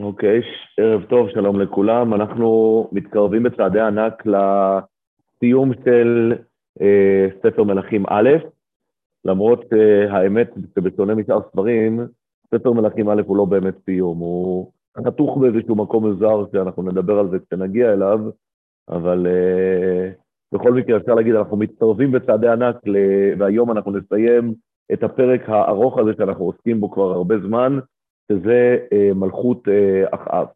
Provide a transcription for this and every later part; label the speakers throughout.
Speaker 1: אוקיי, ערב טוב, שלום לכולם. אנחנו מתקרבים בצעדי ענק לסיום של אה, ספר מלכים א', למרות אה, האמת, שבשונה משאר ספרים, ספר מלכים א' הוא לא באמת סיום, הוא חתוך באיזשהו מקום מוזר שאנחנו נדבר על זה כשנגיע אליו, אבל אה, בכל מקרה אפשר להגיד, אנחנו מתקרבים בצעדי ענק, ל... והיום אנחנו נסיים את הפרק הארוך הזה שאנחנו עוסקים בו כבר הרבה זמן, שזה אה, מלכות אה, אחאב.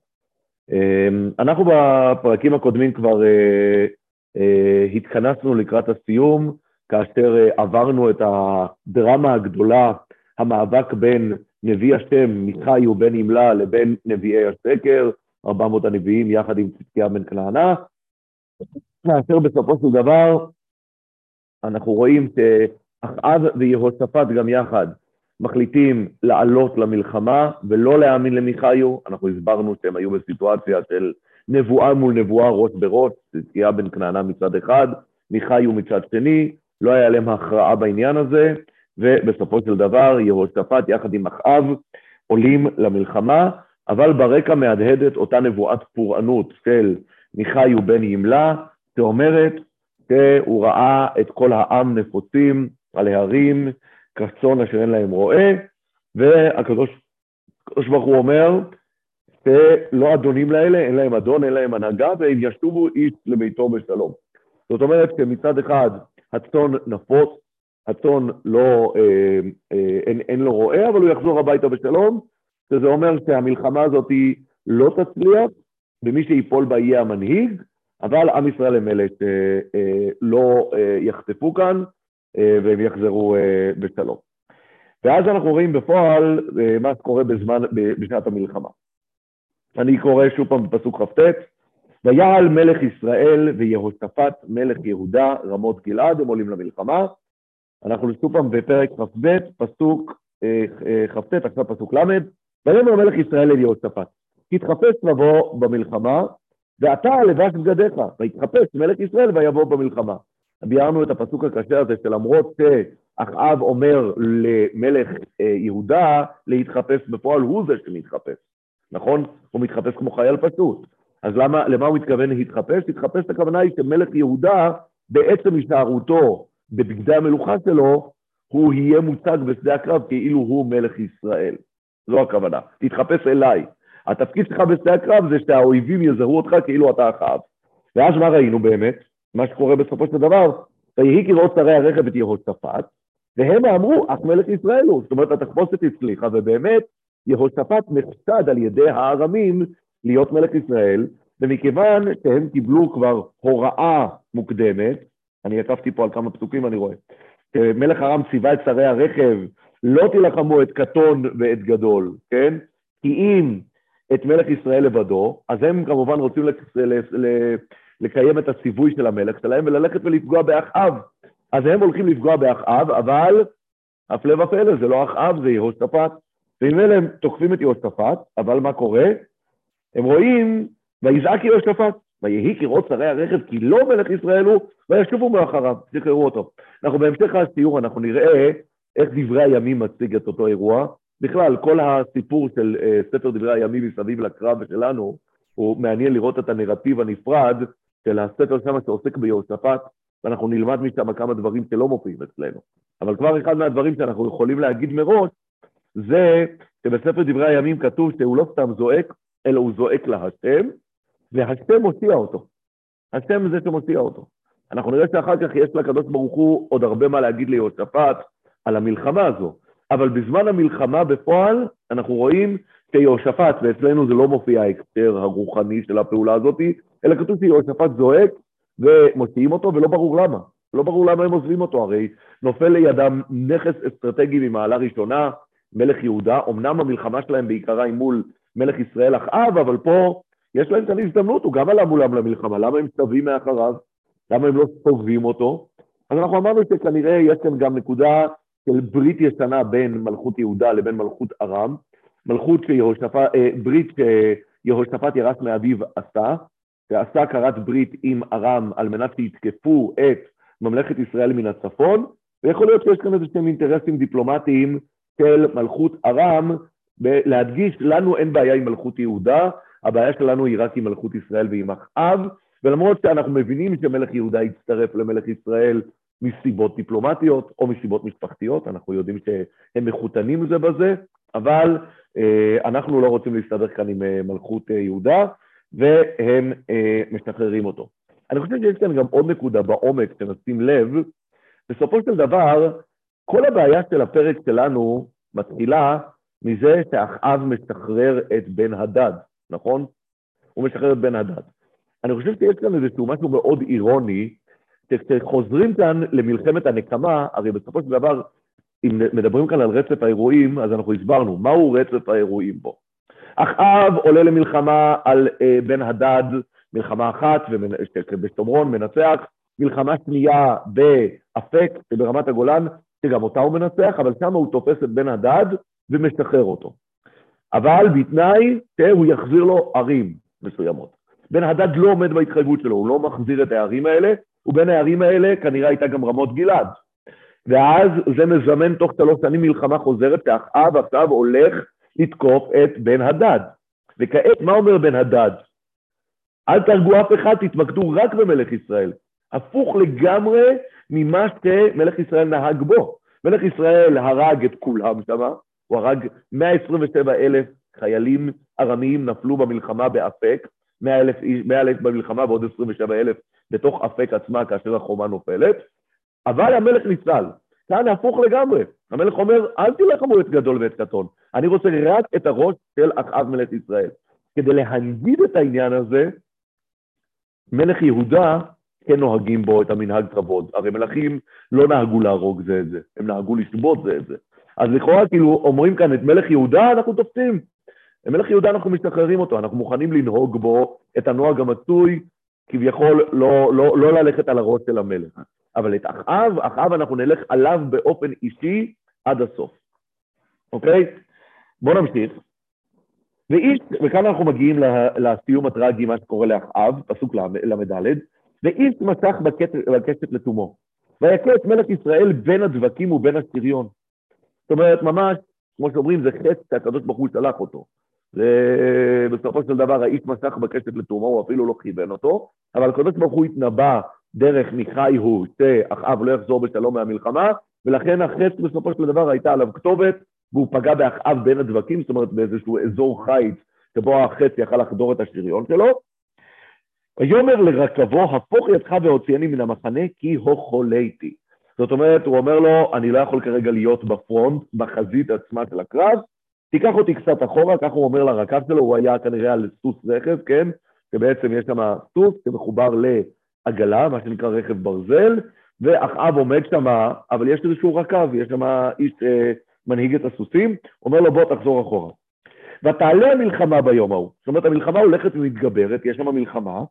Speaker 1: אה, אנחנו בפרקים הקודמים כבר התכנסנו לקראת הסיום, כאשר עברנו את הדרמה הגדולה, המאבק בין נביא השם מיכאי ובן ימלה לבין נביאי השקר, 400 הנביאים יחד עם צדקיה בן כנענה, כאשר בסופו של דבר אנחנו רואים שאחאב ויהושפט גם יחד מחליטים לעלות למלחמה ולא להאמין למיכאיו, אנחנו הסברנו שהם היו בסיטואציה של נבואה מול נבואה ראש בראש, צדקיה בן כנענה מצד אחד, מיכאיו מצד שני, לא היה להם הכרעה בעניין הזה, ובסופו של דבר יהושפט יחד עם אחאב עולים למלחמה, אבל ברקע מהדהדת אותה נבואת פורענות של מיכאיו בן ימלה, שאומרת שהוא ראה את כל העם נפוצים על ההרים, כצאן אשר אין להם רועה, והקדוש ברוך הוא אומר, שלא אדונים לאלה, אין להם אדון, אין להם הנהגה, והם ישובו איש לביתו בשלום. זאת אומרת שמצד אחד הצאן נפוץ, הצאן לא, אה, אה, אין, אין לו רועה, אבל הוא יחזור הביתה בשלום, שזה אומר שהמלחמה הזאת לא תצליח, ומי שיפול בה יהיה המנהיג, אבל עם ישראל הם אלה שלא אה, אה, יחטפו כאן, אה, והם יחזרו אה, בשלום. ואז אנחנו רואים בפועל אה, מה שקורה בזמן, בשנת המלחמה. אני קורא שוב פעם בפסוק כ"ט, ויעל מלך ישראל ויהושפט מלך יהודה רמות גלעד, הם עולים למלחמה. אנחנו שוב פעם בפרק כ"ב, פסוק כ"ט, עכשיו פסוק ל', ויאמר מלך ישראל אל יהושפט, תתחפש לבוא במלחמה, ואתה לבש בגדיך, ויתחפש מלך ישראל ויבוא במלחמה. ביארנו את הפסוק הקשה הזה שלמרות שאחאב אומר למלך אה, יהודה להתחפש, בפועל הוא זה שמתחפש, נכון? הוא מתחפש כמו חייל פשוט. אז למה, למה הוא מתכוון להתחפש? להתחפש הכוונה היא שמלך יהודה, בעצם הישארותו בבגדי המלוכה שלו, הוא יהיה מוצג בשדה הקרב כאילו הוא מלך ישראל. זו הכוונה. תתחפש אליי. התפקיד שלך בשדה הקרב זה שהאויבים יזהרו אותך כאילו אתה אחאב. ואז מה ראינו באמת? מה שקורה בסופו של דבר, ויהי כראות שרי הרכב את יהושפט, והם אמרו, אך מלך ישראל הוא. זאת אומרת, התחפושת הצליחה, ובאמת, יהושפט נחשד על ידי הארמים להיות מלך ישראל, ומכיוון שהם קיבלו כבר הוראה מוקדמת, אני עקבתי פה על כמה פסוקים, אני רואה, מלך ארם ציווה את שרי הרכב, לא תילחמו את קטון ואת גדול, כן? כי אם את מלך ישראל לבדו, אז הם כמובן רוצים לקיים את הציווי של המלך שלהם וללכת ולפגוע באחאב. אז הם הולכים לפגוע באחאב, אבל הפלא ופלא, זה לא אחאב, זה יהושפט. אלה הם תוקפים את יהושפט, אבל מה קורה? הם רואים, ויזעק יהושפט, ויהי כראות שרי הרכב, כי לא מלך ישראל הוא, וישובו מאחריו, שחררו אותו. אנחנו בהמשך הסיור, אנחנו נראה איך דברי הימים מציג את אותו אירוע. בכלל, כל הסיפור של uh, ספר דברי הימים מסביב לקרב שלנו, הוא מעניין לראות את הנרטיב הנפרד של הספר שם שעוסק ביהושפט, ואנחנו נלמד משם כמה דברים שלא מופיעים אצלנו. אבל כבר אחד מהדברים שאנחנו יכולים להגיד מראש, זה שבספר דברי הימים כתוב שהוא לא סתם זועק, אלא הוא זועק להשם, והשם מושיע אותו. השם זה שמושיע אותו. אנחנו נראה שאחר כך יש לקדוש ברוך הוא עוד הרבה מה להגיד ליהושפט על המלחמה הזו, אבל בזמן המלחמה בפועל אנחנו רואים שיהושפט, ואצלנו זה לא מופיע ההקשר הרוחני של הפעולה הזאת, אלא כתוב שיהושפט זועק ומוציאים אותו, ולא ברור למה. לא ברור למה הם עוזבים אותו, הרי נופל לידם נכס אסטרטגי ממעלה ראשונה, מלך יהודה, אמנם המלחמה שלהם בעיקרה היא מול מלך ישראל אחאב, אבל פה יש להם כאן הזדמנות, הוא גם עלה מולם למלחמה, למה הם שווים מאחריו? למה הם לא סובבים אותו? אז אנחנו אמרנו שכנראה יש כאן גם נקודה של ברית ישנה בין מלכות יהודה לבין מלכות ארם, מלכות שיהושפט, אה, ברית שיהושפט ירש מאביו עשה, ועשה כרת ברית עם ארם על מנת שיתקפו את ממלכת ישראל מן הצפון, ויכול להיות שיש כאן איזה שהם אינטרסים דיפלומטיים של מלכות ארם להדגיש, לנו אין בעיה עם מלכות יהודה, הבעיה שלנו היא רק עם מלכות ישראל ועם אחאב, ולמרות שאנחנו מבינים שמלך יהודה יצטרף למלך ישראל מסיבות דיפלומטיות או מסיבות משפחתיות, אנחנו יודעים שהם מחותנים זה בזה, אבל אה, אנחנו לא רוצים להסתדר כאן עם אה, מלכות אה, יהודה, והם אה, משחררים אותו. אני חושב שיש כאן גם עוד נקודה בעומק שנשים לב, בסופו של דבר, כל הבעיה של הפרק שלנו מתחילה מזה שאחאב משחרר את בן הדד, נכון? הוא משחרר את בן הדד. אני חושב שיש כאן איזשהו משהו מאוד אירוני, שכשחוזרים כאן למלחמת הנקמה, הרי בסופו של דבר, אם מדברים כאן על רצף האירועים, אז אנחנו הסברנו, מהו רצף האירועים פה? אחאב עולה למלחמה על אה, בן הדד, מלחמה אחת בשומרון, מנצח, מלחמה שנייה באפק, ברמת הגולן, שגם אותה הוא מנצח, אבל שם הוא תופס את בן הדד ומשחרר אותו. אבל בתנאי שהוא יחזיר לו ערים מסוימות. בן הדד לא עומד בהתחייבות שלו, הוא לא מחזיר את הערים האלה, ובין הערים האלה כנראה הייתה גם רמות גלעד. ואז זה מזמן תוך שלוש שנים מלחמה חוזרת, שאחאב עכשיו הולך לתקוף את בן הדד. וכעת, מה אומר בן הדד? אל תהרגו אף אחד, תתמקדו רק במלך ישראל. הפוך לגמרי ממה שמלך ישראל נהג בו. מלך ישראל הרג את כולם שמה, הוא הרג 127 אלף חיילים ארמיים נפלו במלחמה באפק, 100 אלף, 100 אלף במלחמה ועוד 27 אלף בתוך אפק עצמה כאשר החומה נופלת, אבל המלך ניצל. כאן הפוך לגמרי. המלך אומר, אל תלחמו את גדול ואת קטון, אני רוצה רק את הראש של אחאב מלך ישראל. כדי להנגיד את העניין הזה, מלך יהודה כן נוהגים בו את המנהג כבוד. הרי מלכים לא נהגו להרוג זה את זה, הם נהגו לשבות זה את זה. אז לכאורה כאילו אומרים כאן את מלך יהודה אנחנו תופסים. את מלך יהודה אנחנו משתחררים אותו, אנחנו מוכנים לנהוג בו את הנוהג המצוי, כביכול לא, לא, לא ללכת על הראש של המלך. אבל את אחאב, אחאב אנחנו נלך עליו באופן אישי עד הסוף. אוקיי? בואו נמשיך. ואיש, וכאן אנחנו מגיעים לסיום הטרגי, מה שקורה לאחאב, פסוק ל"ד, ואיש משך בקשת לתומו, ויכה את מלך ישראל בין הדבקים ובין השריון. זאת אומרת, ממש, כמו שאומרים, זה חטא שהקדוש ברוך הוא שלח אותו. ובסופו של דבר האיש משך בקשת לתומו, הוא אפילו לא כיוון אותו, אבל הקדוש ברוך הוא התנבא דרך מיכאי הוא, שאחאב לא יחזור בשלום מהמלחמה, ולכן החטא בסופו של דבר הייתה עליו כתובת, והוא פגע באחאב בין הדבקים, זאת אומרת באיזשהו אזור חיץ, שבו החטא יכל לחדור את השריון שלו. ויאמר לרכבו, הפוך ידך והוציאני מן המחנה, כי הוכולתי. זאת אומרת, הוא אומר לו, אני לא יכול כרגע להיות בפרונט, בחזית עצמה של הקרב, תיקח אותי קצת אחורה, ככה הוא אומר לרכב שלו, הוא היה כנראה על סוס רכב, כן? שבעצם יש שם סוס שמחובר לעגלה, מה שנקרא רכב ברזל, ואחאב עומד שם, אבל יש איזשהו רכב, יש שם איש אה, מנהיג את הסוסים, אומר לו בוא תחזור אחורה. ותעלה המלחמה ביום ההוא. זאת אומרת, המלחמה הולכת ומתגברת, יש שם מלחמה,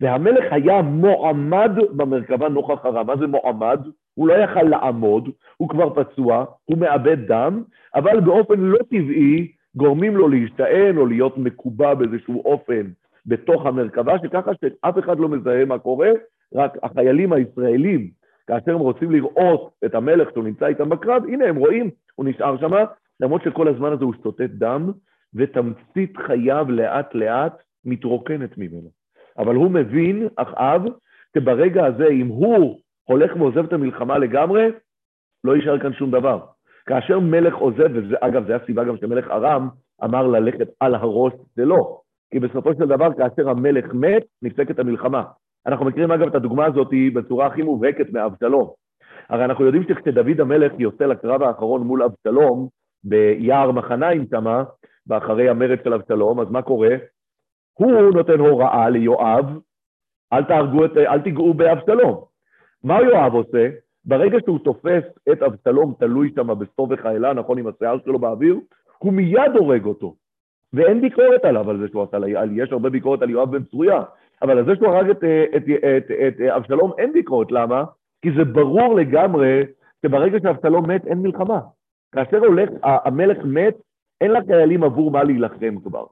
Speaker 1: והמלך היה מועמד במרכבה נוכח הרע. מה זה מועמד? הוא לא יכל לעמוד, הוא כבר פצוע, הוא מאבד דם, אבל באופן לא טבעי גורמים לו להשתען או להיות מקובע באיזשהו אופן בתוך המרכבה, שככה שאף אחד לא מזהה מה קורה, רק החיילים הישראלים, כאשר הם רוצים לראות את המלך שהוא נמצא איתם בקרב, הנה הם רואים, הוא נשאר שם, למרות שכל הזמן הזה הוא שותת דם, ותמצית חייו לאט לאט מתרוקנת ממנו. אבל הוא מבין, אחאב, שברגע הזה, אם הוא הולך ועוזב את המלחמה לגמרי, לא יישאר כאן שום דבר. כאשר מלך עוזב, ואגב, זו הסיבה גם שמלך ארם אמר ללכת על הראש שלו, כי בסופו של דבר, כאשר המלך מת, נפסקת המלחמה. אנחנו מכירים אגב את הדוגמה הזאת בצורה הכי מובהקת מאבשלום. הרי אנחנו יודעים שכשדוד המלך יוצא לקרב האחרון מול אבשלום, ביער מחניים שמה, ואחרי המרד של אבשלום, אז מה קורה? הוא נותן הוראה ליואב, אל, תהרגו את, אל תיגעו באבשלום. מה יואב עושה? ברגע שהוא תופס את אבשלום תלוי שם בסובך האלה, נכון, עם השיער שלו באוויר, הוא מיד הורג אותו. ואין ביקורת עליו על זה שהוא עשה, יש הרבה ביקורת על יואב בן צרויה, אבל על זה שהוא הרג את, את, את, את אבשלום אין ביקורת, למה? כי זה ברור לגמרי שברגע שאבשלום מת אין מלחמה. כאשר הולך, המלך מת, אין לחיילים עבור מה להילחם כבר.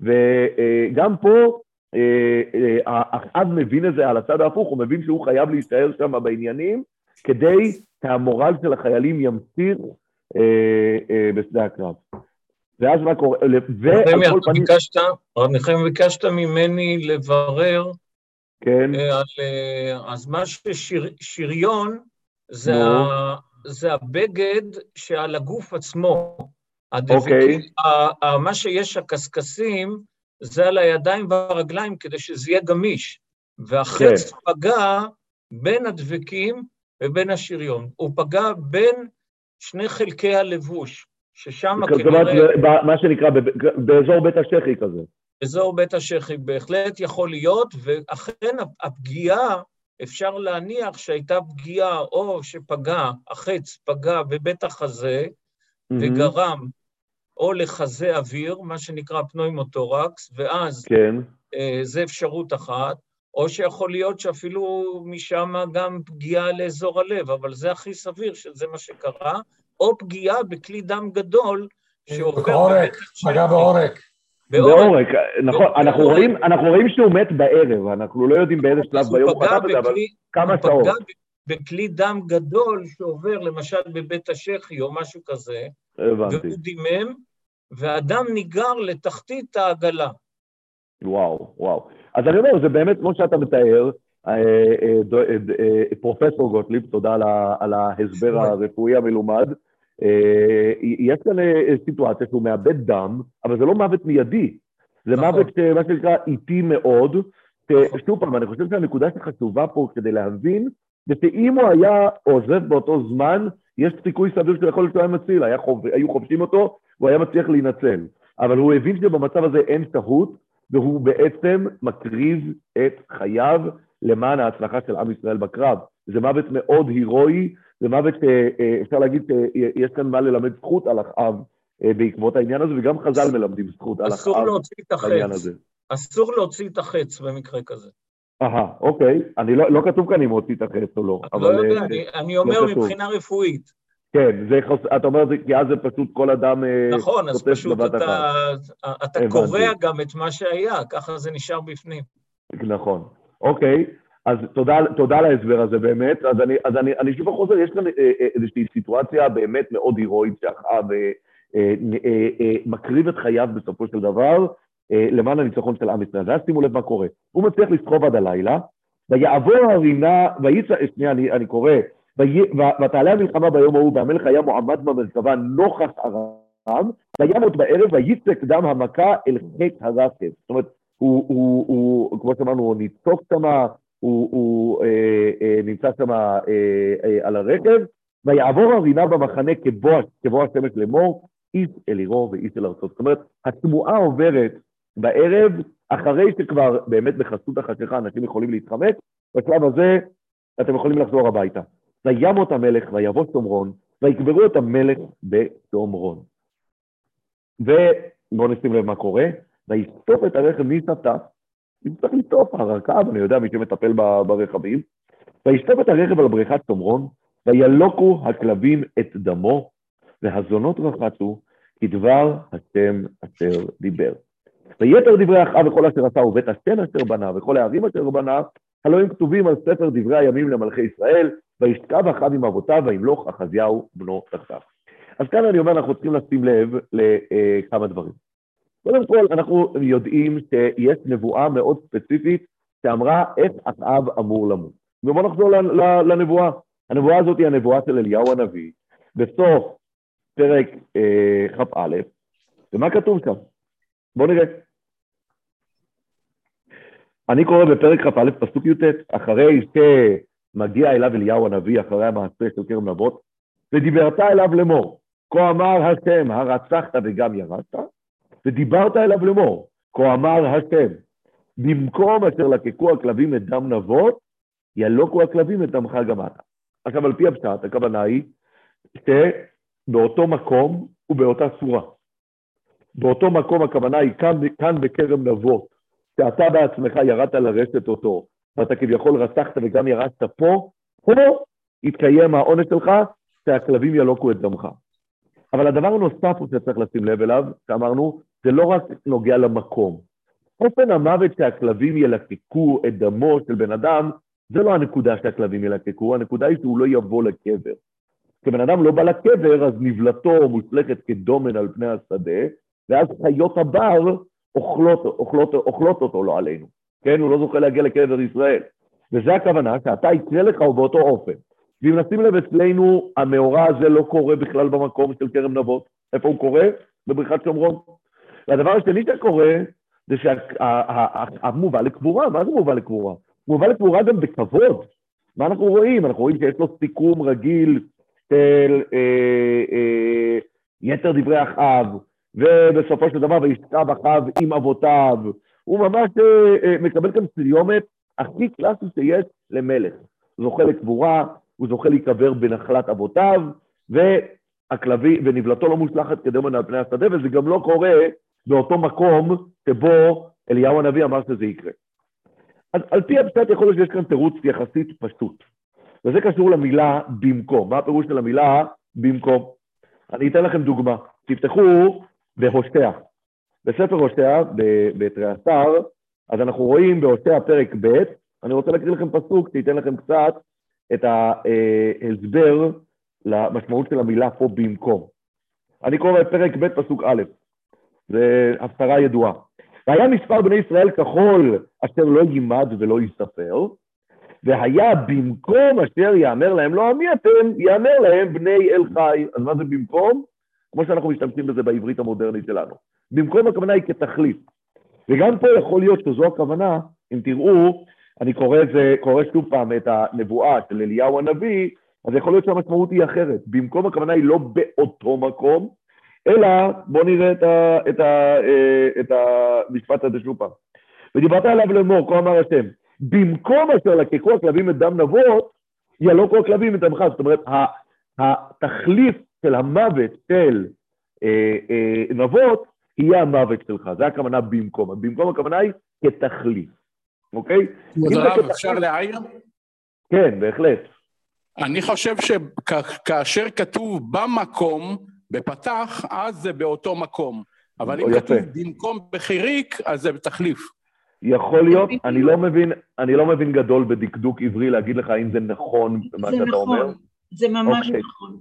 Speaker 1: וגם פה אה, אה, אחאב מבין את זה על הצד ההפוך, הוא מבין שהוא חייב להישאר שם בעניינים, כדי שהמורל של החיילים ימשיך אה, בשדה הקרב. ואז מה קורה,
Speaker 2: ועל כל פנים... ביקשת, הרב נחם, ביקשת ממני לברר
Speaker 1: כן.
Speaker 2: על, אז מה ששריון זה, ה, זה הבגד שעל הגוף עצמו. אוקיי. מה שיש הקשקשים זה על הידיים והרגליים כדי שזה יהיה גמיש. והחץ כן. פגע בין הדבקים ובין השריון. הוא פגע בין שני חלקי הלבוש, ששם כנראה... זאת
Speaker 1: אומרת, מה שנקרא, באזור בית השחי כזה.
Speaker 2: אזור בית השחי בהחלט יכול להיות, ואכן הפגיעה, אפשר להניח שהייתה פגיעה או שפגע, החץ פגע בבית החזה, mm-hmm. וגרם או לחזה אוויר, מה שנקרא פנוימוטורקס, ואז כן. אה, זה אפשרות אחת, או שיכול להיות שאפילו משם גם פגיעה לאזור הלב, אבל זה הכי סביר שזה מה שקרה, או פגיעה בכלי דם גדול
Speaker 3: שעובר... בעורק, פגע בעורק.
Speaker 1: בעורק, נכון, אנחנו רואים, אנחנו רואים שהוא מת בערב, אנחנו לא יודעים באיזה שלב ביום הוא פגע בזה, אבל כמה שעות. הוא פגע
Speaker 2: בכלי דם גדול שעובר למשל בבית השחי או משהו כזה, הבנתי. והוא דימם, והדם ניגר לתחתית העגלה.
Speaker 1: וואו, וואו. אז אני אומר, זה באמת, כמו שאתה מתאר, אה, אה, אה, פרופסור גוטליב, תודה על ההסבר הרפואי המלומד, יש כאן סיטואציה שהוא מאבד דם, אבל זה לא מוות מיידי, זה נכון. מוות, מה שנקרא, איטי מאוד. נכון. שוב פעם, אני חושב שהנקודה שחשובה פה כדי להבין, זה שאם הוא היה עוזב באותו זמן, יש סיכוי סביר שהוא יכול להיות שהוא היה מציל, היו חובשים אותו, והוא היה מצליח להינצל. אבל הוא הבין שבמצב הזה אין טעות, והוא בעצם מקריב את חייו למען ההצלחה של עם ישראל בקרב. זה מוות מאוד הירואי, זה מוות שאפשר להגיד שיש כאן מה ללמד זכות על אחאב אה, בעקבות העניין הזה, וגם חז"ל מלמדים זכות על אחאב
Speaker 2: בעניין הזה. אסור להוציא את החץ במקרה כזה.
Speaker 1: אהה, אוקיי. אני לא, לא כתוב כאן אם הוציא את החץ או לא.
Speaker 2: אני לא יודע, אה, אני, אני אומר לא מבחינה רפואית.
Speaker 1: כן, זה חוס... אתה אומר, כי אז זה פשוט כל אדם
Speaker 2: אה, נכון, אז פשוט אתה, אתה קובע גם את מה שהיה, ככה זה נשאר בפנים.
Speaker 1: נכון. אוקיי, אז תודה, תודה על ההסבר הזה באמת. אז אני, אז אני, אני שוב חוזר, יש כאן אה, אה, איזושהי סיטואציה באמת מאוד הירואית שאחאב מקריב את חייו בסופו של דבר למען הניצחון של עם ישראל. ואז שימו לב מה קורה. הוא מצליח לסחוב עד הלילה, ויעבור הרינה, ויצא, שנייה, אני, אני קורא, ותעלה המלחמה ביום ההוא, והמלך היה מועמד במרכבה נוכח ארם, וימות בערב, ויצק דם המכה אל חטא הרקב. זאת אומרת, הוא, הוא, הוא, כמו שאמרנו, הוא ניצוק שמה, הוא, הוא אה, אה, נמצא שם אה, אה, על הרכב, ויעבור הרינה במחנה כבוא, השמש לאמור, איש אל עירו ואיש אל ארצות. זאת אומרת, התמועה עוברת בערב, אחרי שכבר באמת בחסות החשיכה אנשים יכולים להתחמק, בשלב הזה אתם יכולים לחזור הביתה. וימות המלך ויבוא שומרון, ויקברו את המלך בשומרון. ובואו נשים לב מה קורה, ויסטוף את הרכב מסתף, צריך לסטוף, הרכב, אני יודע מי שמטפל ברכבים, ויסטוף את הרכב על בריכת שומרון, וילוקו הכלבים את דמו, והזונות רחצו, כדבר השם אשר דיבר. ויתר דברי אחאב וכל אשר עשה ובית השם אשר בנה וכל הערים אשר בנה, הלא הם כתובים על ספר דברי הימים למלכי ישראל, וישכב אחאב עם אבותיו וימלוך אחזיהו בנו תחתיו. אז כאן אני אומר, אנחנו צריכים לשים לב לכמה דברים. קודם כל, אנחנו יודעים שיש נבואה מאוד ספציפית שאמרה איך אחאב אמור למות. ובואו נחזור לנבואה. הנבואה הזאת היא הנבואה של אליהו הנביא, בסוף פרק אה, כ"א, ומה כתוב שם? בואו נראה. אני קורא בפרק כ"א, פסוק י"ט, אחרי שמגיע אליו אליהו הנביא, אחרי המעשה של כרם נבות, ודיברת אליו לאמור, כה אמר השם, הרצחת וגם ירשת, ודיברת אליו לאמור, כה אמר השם, במקום אשר לקקו הכלבים את דם נבות, ילוקו הכלבים את דמך גם אתה. עכשיו, על פי הפשט, הכוונה היא שבאותו מקום ובאותה צורה. באותו מקום הכוונה היא כאן, כאן בכרם נבות, שאתה בעצמך ירדת לרשת אותו, ואתה כביכול רצחת וגם ירשת פה, פה יתקיים העונש שלך, שהכלבים ילוקו את דמך. אבל הדבר הנוסף שצריך לשים לב אליו, שאמרנו, זה לא רק נוגע למקום. אופן המוות שהכלבים ילקקו את דמו של בן אדם, זה לא הנקודה שהכלבים ילקקו, הנקודה היא שהוא לא יבוא לקבר. כשבן אדם לא בא לקבר, אז נבלתו מוצלחת כדומן על פני השדה, ואז חיות הבר אוכלות, אוכלות, אוכלות אותו, לא עלינו. כן, הוא לא זוכה להגיע לקבר ישראל. וזה הכוונה, שאתה יקרה לך הוא באותו אופן. ואם נשים לב אצלנו, המאורע הזה לא קורה בכלל במקום של כרם נבות. איפה הוא קורה? בבריכת שומרון. והדבר השני שקורה, זה שהמובא לקבורה, מה זה מובא לקבורה? מובא לקבורה גם בכבוד. מה אנחנו רואים? אנחנו רואים שיש לו סיכום רגיל של אה, אה, יתר דברי אחאב, ובסופו של דבר וישכב אחאב עם אבותיו. הוא ממש אה, אה, מקבל כאן סיומת הכי קלאסי שיש למלך. זוכה לקבורה, הוא זוכה להיקבר בנחלת אבותיו, והכלבי, ונבלתו לא מושלכת כדרמן על פני השדה, וזה גם לא קורה באותו מקום שבו אליהו הנביא אמר שזה יקרה. אז על פי הפשט יכול להיות שיש כאן תירוץ יחסית פשוט, וזה קשור למילה במקום. מה הפירוש של המילה במקום? אני אתן לכם דוגמה. תפתחו בהושע. בספר הושע, בתריעשר, אז אנחנו רואים בהושע פרק ב', אני רוצה להקריא לכם פסוק, שייתן לכם קצת את ההסבר למשמעות של המילה פה במקום. אני קורא את פרק ב', פסוק א', זה הפטרה ידועה. והיה מספר בני ישראל כחול אשר לא יימד ולא יספר, והיה במקום אשר יאמר להם לא עמי אתם, יאמר להם בני אל חי. אז מה זה במקום? כמו שאנחנו משתמשים בזה בעברית המודרנית שלנו. במקום הכוונה היא כתחליף. וגם פה יכול להיות שזו הכוונה, אם תראו, אני קורא, זה, קורא שוב פעם את הנבואה של אליהו הנביא, אז יכול להיות שהמשמעות היא אחרת. במקום הכוונה היא לא באותו מקום, אלא בואו נראה את, אה, את המשפט הזה שוב פעם. ודיברת עליו לאמור, כה אמר השם, במקום אשר לקקו הכלבים את דם נבות, ילוקו הכלבים את דמך. זאת אומרת, התחליף של המוות של אה, אה, נבות יהיה המוות שלך, זה הכוונה במקום. במקום הכוונה היא כתחליף, אוקיי?
Speaker 4: כבוד הרב, אפשר להעיר?
Speaker 1: כן, בהחלט.
Speaker 4: אני חושב שכאשר כתוב במקום, בפתח, אז זה באותו מקום. אבל אם כתוב במקום בחיריק, אז זה בתחליף.
Speaker 1: יכול להיות, אני לא מבין, אני לא מבין גדול בדקדוק עברי להגיד לך אם זה נכון מה שאתה
Speaker 5: נכון,
Speaker 1: אומר.
Speaker 5: זה ממש okay. נכון.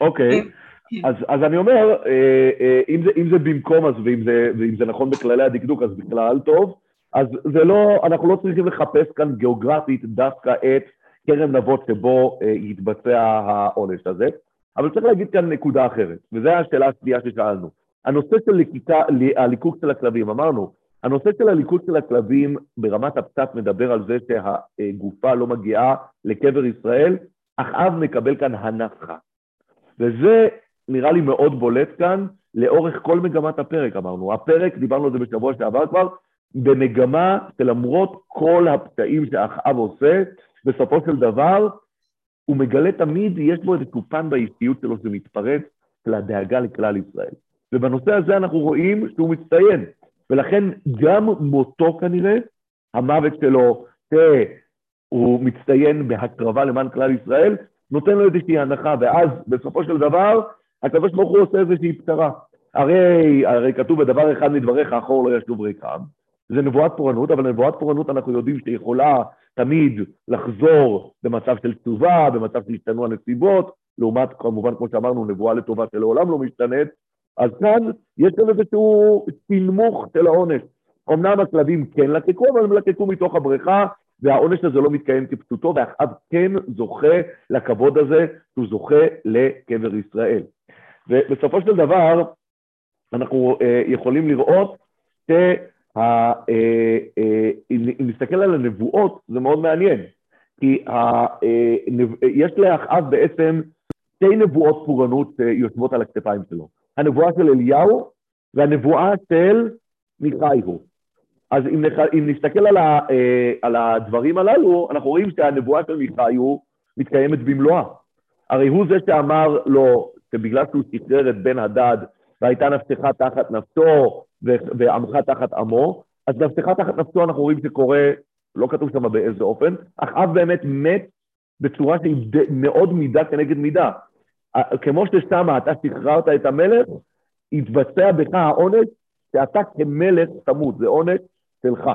Speaker 1: אוקיי, okay. כן. אז, אז אני אומר, אה, אה, אם זה, אם זה במקום אז, ואם זה, ואם זה נכון בכללי הדקדוק, אז בכלל טוב. אז זה לא, אנחנו לא צריכים לחפש כאן גיאוגרפית דווקא את כרם נבות שבו אה, יתבצע העונש הזה, אבל צריך להגיד כאן נקודה אחרת, וזו השאלה השנייה ששאלנו. הנושא של ליקיקה, הליקוק של הכלבים, אמרנו, הנושא של הליקוק של הכלבים ברמת הפצת מדבר על זה שהגופה לא מגיעה לקבר ישראל, אחאב מקבל כאן הנחה. וזה נראה לי מאוד בולט כאן לאורך כל מגמת הפרק, אמרנו. הפרק, דיברנו על זה בשבוע שעבר כבר, במגמה שלמרות כל הפצעים שאחאב עושה, בסופו של דבר הוא מגלה תמיד, יש בו איזה קופן באישיות שלו שמתפרץ של הדאגה לכלל ישראל. ובנושא הזה אנחנו רואים שהוא מצטיין, ולכן גם מותו כנראה, המוות שלו, שהוא מצטיין בהקרבה למען כלל ישראל, נותן לו איזושהי הנחה, ואז בסופו של דבר, הוא עושה איזושהי פשרה. הרי, הרי כתוב בדבר אחד מדבריך, אחור לא ישוב ריקם. זה נבואת פורענות, אבל נבואת פורענות אנחנו יודעים שיכולה תמיד לחזור במצב של תשובה, במצב שהשתנו הנסיבות, לעומת כמובן, כמו שאמרנו, נבואה לטובה שלעולם לא משתנית, אז כאן יש גם איזשהו תנמוך של העונש. אמנם הכלבים כן לקקו, אבל הם לקקו מתוך הבריכה, והעונש הזה לא מתקיים כפשוטו, ואחאב כן זוכה לכבוד הזה, שהוא זוכה לקבר ישראל. ובסופו של דבר, אנחנו אה, יכולים לראות ש... אה, אה, אם נסתכל על הנבואות, זה מאוד מעניין, כי יש לאחאב בעצם שתי נבואות פורענות שיושבות על הכתפיים שלו. הנבואה של אליהו והנבואה של מיכאיהו. אז אם, נח... אם נסתכל על, ה... על הדברים הללו, אנחנו רואים שהנבואה של מיכאיהו מתקיימת במלואה. הרי הוא זה שאמר לו שבגלל שהוא שחרר את בן הדד והייתה נפשך תחת נפשו ועמך תחת עמו, אז נפשך תחת נפשו אנחנו רואים שקורה, לא כתוב שם באיזה אופן, אחאב באמת מת בצורה שהיא מאוד מידה כנגד מידה. כמו ששמה אתה שחררת את המלך, יתבצע בך העונש שאתה כמלך תמות, זה עונש שלך,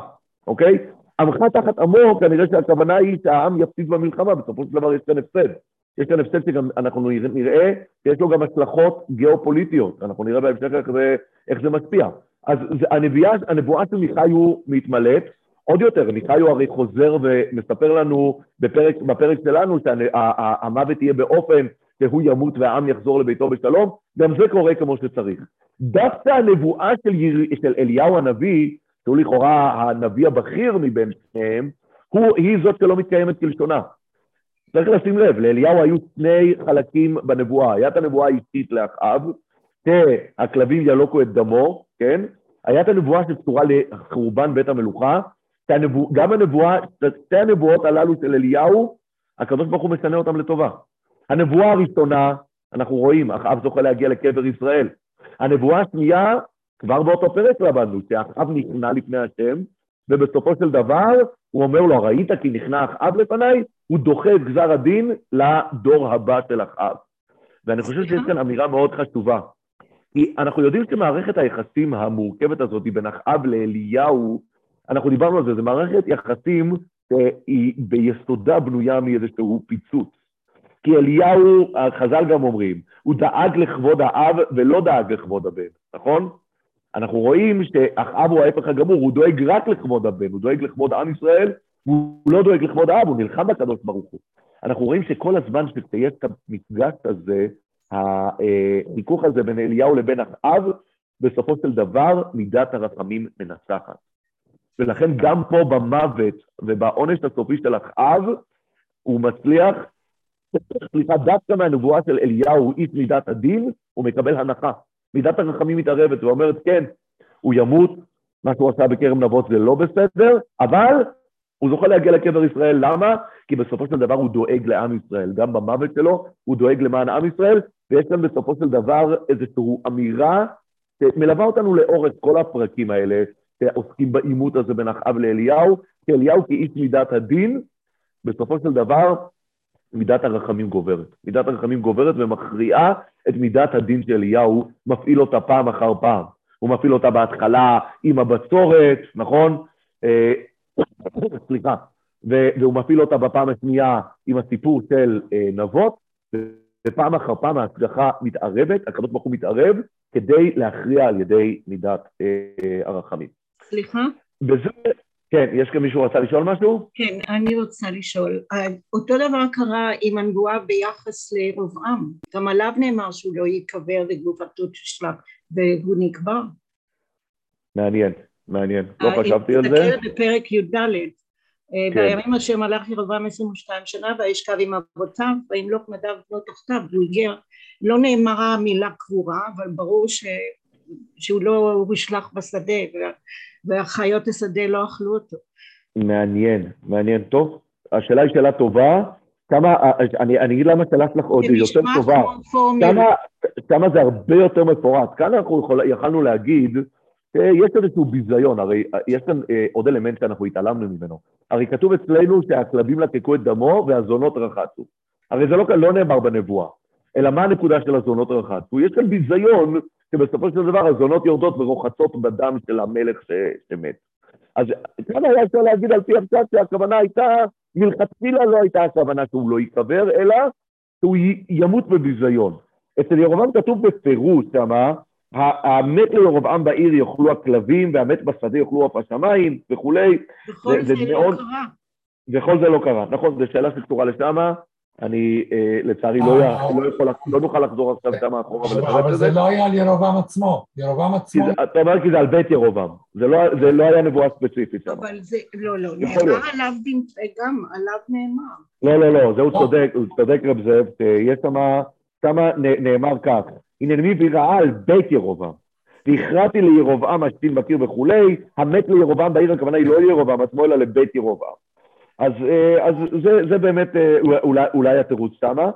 Speaker 1: אוקיי? עמך תחת עמו, כנראה שהכוונה היא שהעם יפסיד במלחמה, בסופו של דבר יש כאן הפסד. יש כאן הפסד שגם אנחנו נראה שיש לו גם השלכות גיאופוליטיות, אנחנו נראה בהמשך איך זה, איך זה משפיע. אז הנביאה, הנבואה של מיכאיו מתמלאת, עוד יותר, מיכאיו הרי חוזר ומספר לנו בפרק, בפרק שלנו שהמוות יהיה באופן שהוא ימות והעם יחזור לביתו בשלום, גם זה קורה כמו שצריך. דווקא הנבואה של, יר... של אליהו הנביא, שהוא לכאורה הנביא הבכיר מבין שניהם, היא זאת שלא מתקיימת כלשונה. צריך לשים לב, לאליהו היו שני חלקים בנבואה. היה את הנבואה האישית לאחאב, שהכלבים ילוקו את דמו, כן? היה את הנבואה שקשורה לחורבן בית המלוכה, שהנבוא, גם הנבואה, שתי הנבואות הללו של אליהו, הקדוש ברוך הוא משנה אותם לטובה. הנבואה הראשונה, אנחנו רואים, אחאב זוכה להגיע לקבר ישראל. הנבואה השנייה, כבר באותו פרק למדנו, שאחאב נכנע לפני השם, ובסופו של דבר הוא אומר לו, ראית כי נכנע אחאב לפניי? הוא דוחה את גזר הדין לדור הבא של אחאב. ואני חושב שיש כאן אמירה מאוד חשובה. אנחנו יודעים שמערכת היחסים המורכבת הזאת בין אחאב לאליהו, אנחנו דיברנו על זה, זו מערכת יחסים שהיא ביסודה בנויה מאיזשהו פיצוץ. כי אליהו, חז"ל גם אומרים, הוא דאג לכבוד האב ולא דאג לכבוד הבן, נכון? אנחנו רואים שאחאב הוא ההפך הגמור, הוא דואג רק לכבוד הבן, הוא דואג לכבוד עם ישראל, הוא לא דואג לכבוד האב, הוא נלחם בקדוש ברוך הוא. אנחנו רואים שכל הזמן שיש את המפגש הזה, החיכוך הזה בין אליהו לבין אחאב, בסופו של דבר מידת הרחמים מנצחת. ולכן גם פה במוות ובעונש הסופי של אחאב, הוא מצליח, סליחה, דווקא מהנבואה של אליהו, איש מידת הדין, הוא מקבל הנחה. מידת הרחמים מתערבת ואומרת, כן, הוא ימות, מה שהוא עשה בכרם נבות זה לא בסדר, אבל הוא זוכה להגיע לקבר ישראל, למה? כי בסופו של דבר הוא דואג לעם ישראל. גם במוות שלו הוא דואג למען עם ישראל, ויש כאן בסופו של דבר איזושהי אמירה שמלווה אותנו לאורך כל הפרקים האלה, שעוסקים בעימות הזה בין אחאב לאליהו, כי אליהו כאיש מידת הדין, בסופו של דבר מידת הרחמים גוברת. מידת הרחמים גוברת ומכריעה את מידת הדין של אליהו, מפעיל אותה פעם אחר פעם. הוא מפעיל אותה בהתחלה עם הבצורת, נכון? אה, סליחה. והוא מפעיל אותה בפעם השנייה עם הסיפור של אה, נבות, ופעם אחר פעם ההשגחה מתערבת, הקדוש ברוך הוא מתערב, כדי להכריע על ידי מידת אה, הרחמים.
Speaker 5: סליחה?
Speaker 1: וזה, כן, יש כאן מישהו רצה לשאול משהו?
Speaker 5: כן, אני רוצה לשאול. אותו דבר קרה עם הנבואה ביחס לירובעם. גם עליו נאמר שהוא לא ייקבר וגופתו תושלך, והוא נקבר.
Speaker 1: מעניין, מעניין. לא חשבתי על זה.
Speaker 5: תסתכל בפרק י"ד. כן. בימים אשר מלך ירבעם 22 שנה וישכב עם אבותיו וימלוך נדב בנו תחתיו והוא הגיע לא נאמרה המילה קבורה אבל ברור ש... שהוא לא הושלך בשדה והחיות השדה לא אכלו אותו.
Speaker 1: מעניין, מעניין. טוב, השאלה היא שאלה טובה. כמה, אני, אני אגיד למה השאלה שלך עוד יותר טובה. כמה, כמה זה הרבה יותר מפורט. כאן אנחנו יכול, יכלנו להגיד, יש איזשהו ביזיון, הרי יש כאן אה, עוד אלמנט שאנחנו התעלמנו ממנו. הרי כתוב אצלנו שהכלבים לקקו את דמו והזונות רחצו. הרי זה לא, לא נאמר בנבואה, אלא מה הנקודה של הזונות רחצו? יש כאן ביזיון שבסופו של דבר הזונות יורדות ורוחצות בדם של המלך ש... שמת. אז כאן היה אפשר להגיד על פי הפשט שהכוונה הייתה, מלכתחילה לא הייתה הכוונה שהוא לא ייקבר, אלא שהוא ימות בביזיון. אצל ירובעם כתוב בפירוש שמה, המת לירובעם בעיר יאכלו הכלבים, והמת בשדה יאכלו עוף השמיים וכולי.
Speaker 5: וכל זה, זה, זה לא קרה.
Speaker 1: וכל זה לא קרה, נכון, זו שאלה שקשורה לשמה. אני אה, לצערי לא, אה, לא יכול, לא נוכל לחזור עכשיו כמה אחורה
Speaker 3: את זה. אבל זה לא היה על ירובעם עצמו, ירובעם עצמו.
Speaker 1: אתה אומר כי זה על בית ירובעם, זה לא היה נבואה ספציפית שם.
Speaker 5: אבל זה, לא, לא, נאמר עליו גם, עליו נאמר.
Speaker 1: לא, לא, לא, זה הוא צודק, הוא צודק רב זאב, יש שם, שם נאמר כך, מי ויראה על בית ירובעם. והכרעתי לירובעם השתין בקיר וכולי, המת לירובעם בעיר הכוונה היא לא לירובעם עצמו, אלא לבית ירובעם. אז, אה, אז זה, זה באמת אה, אולי, אולי התירוץ שמה,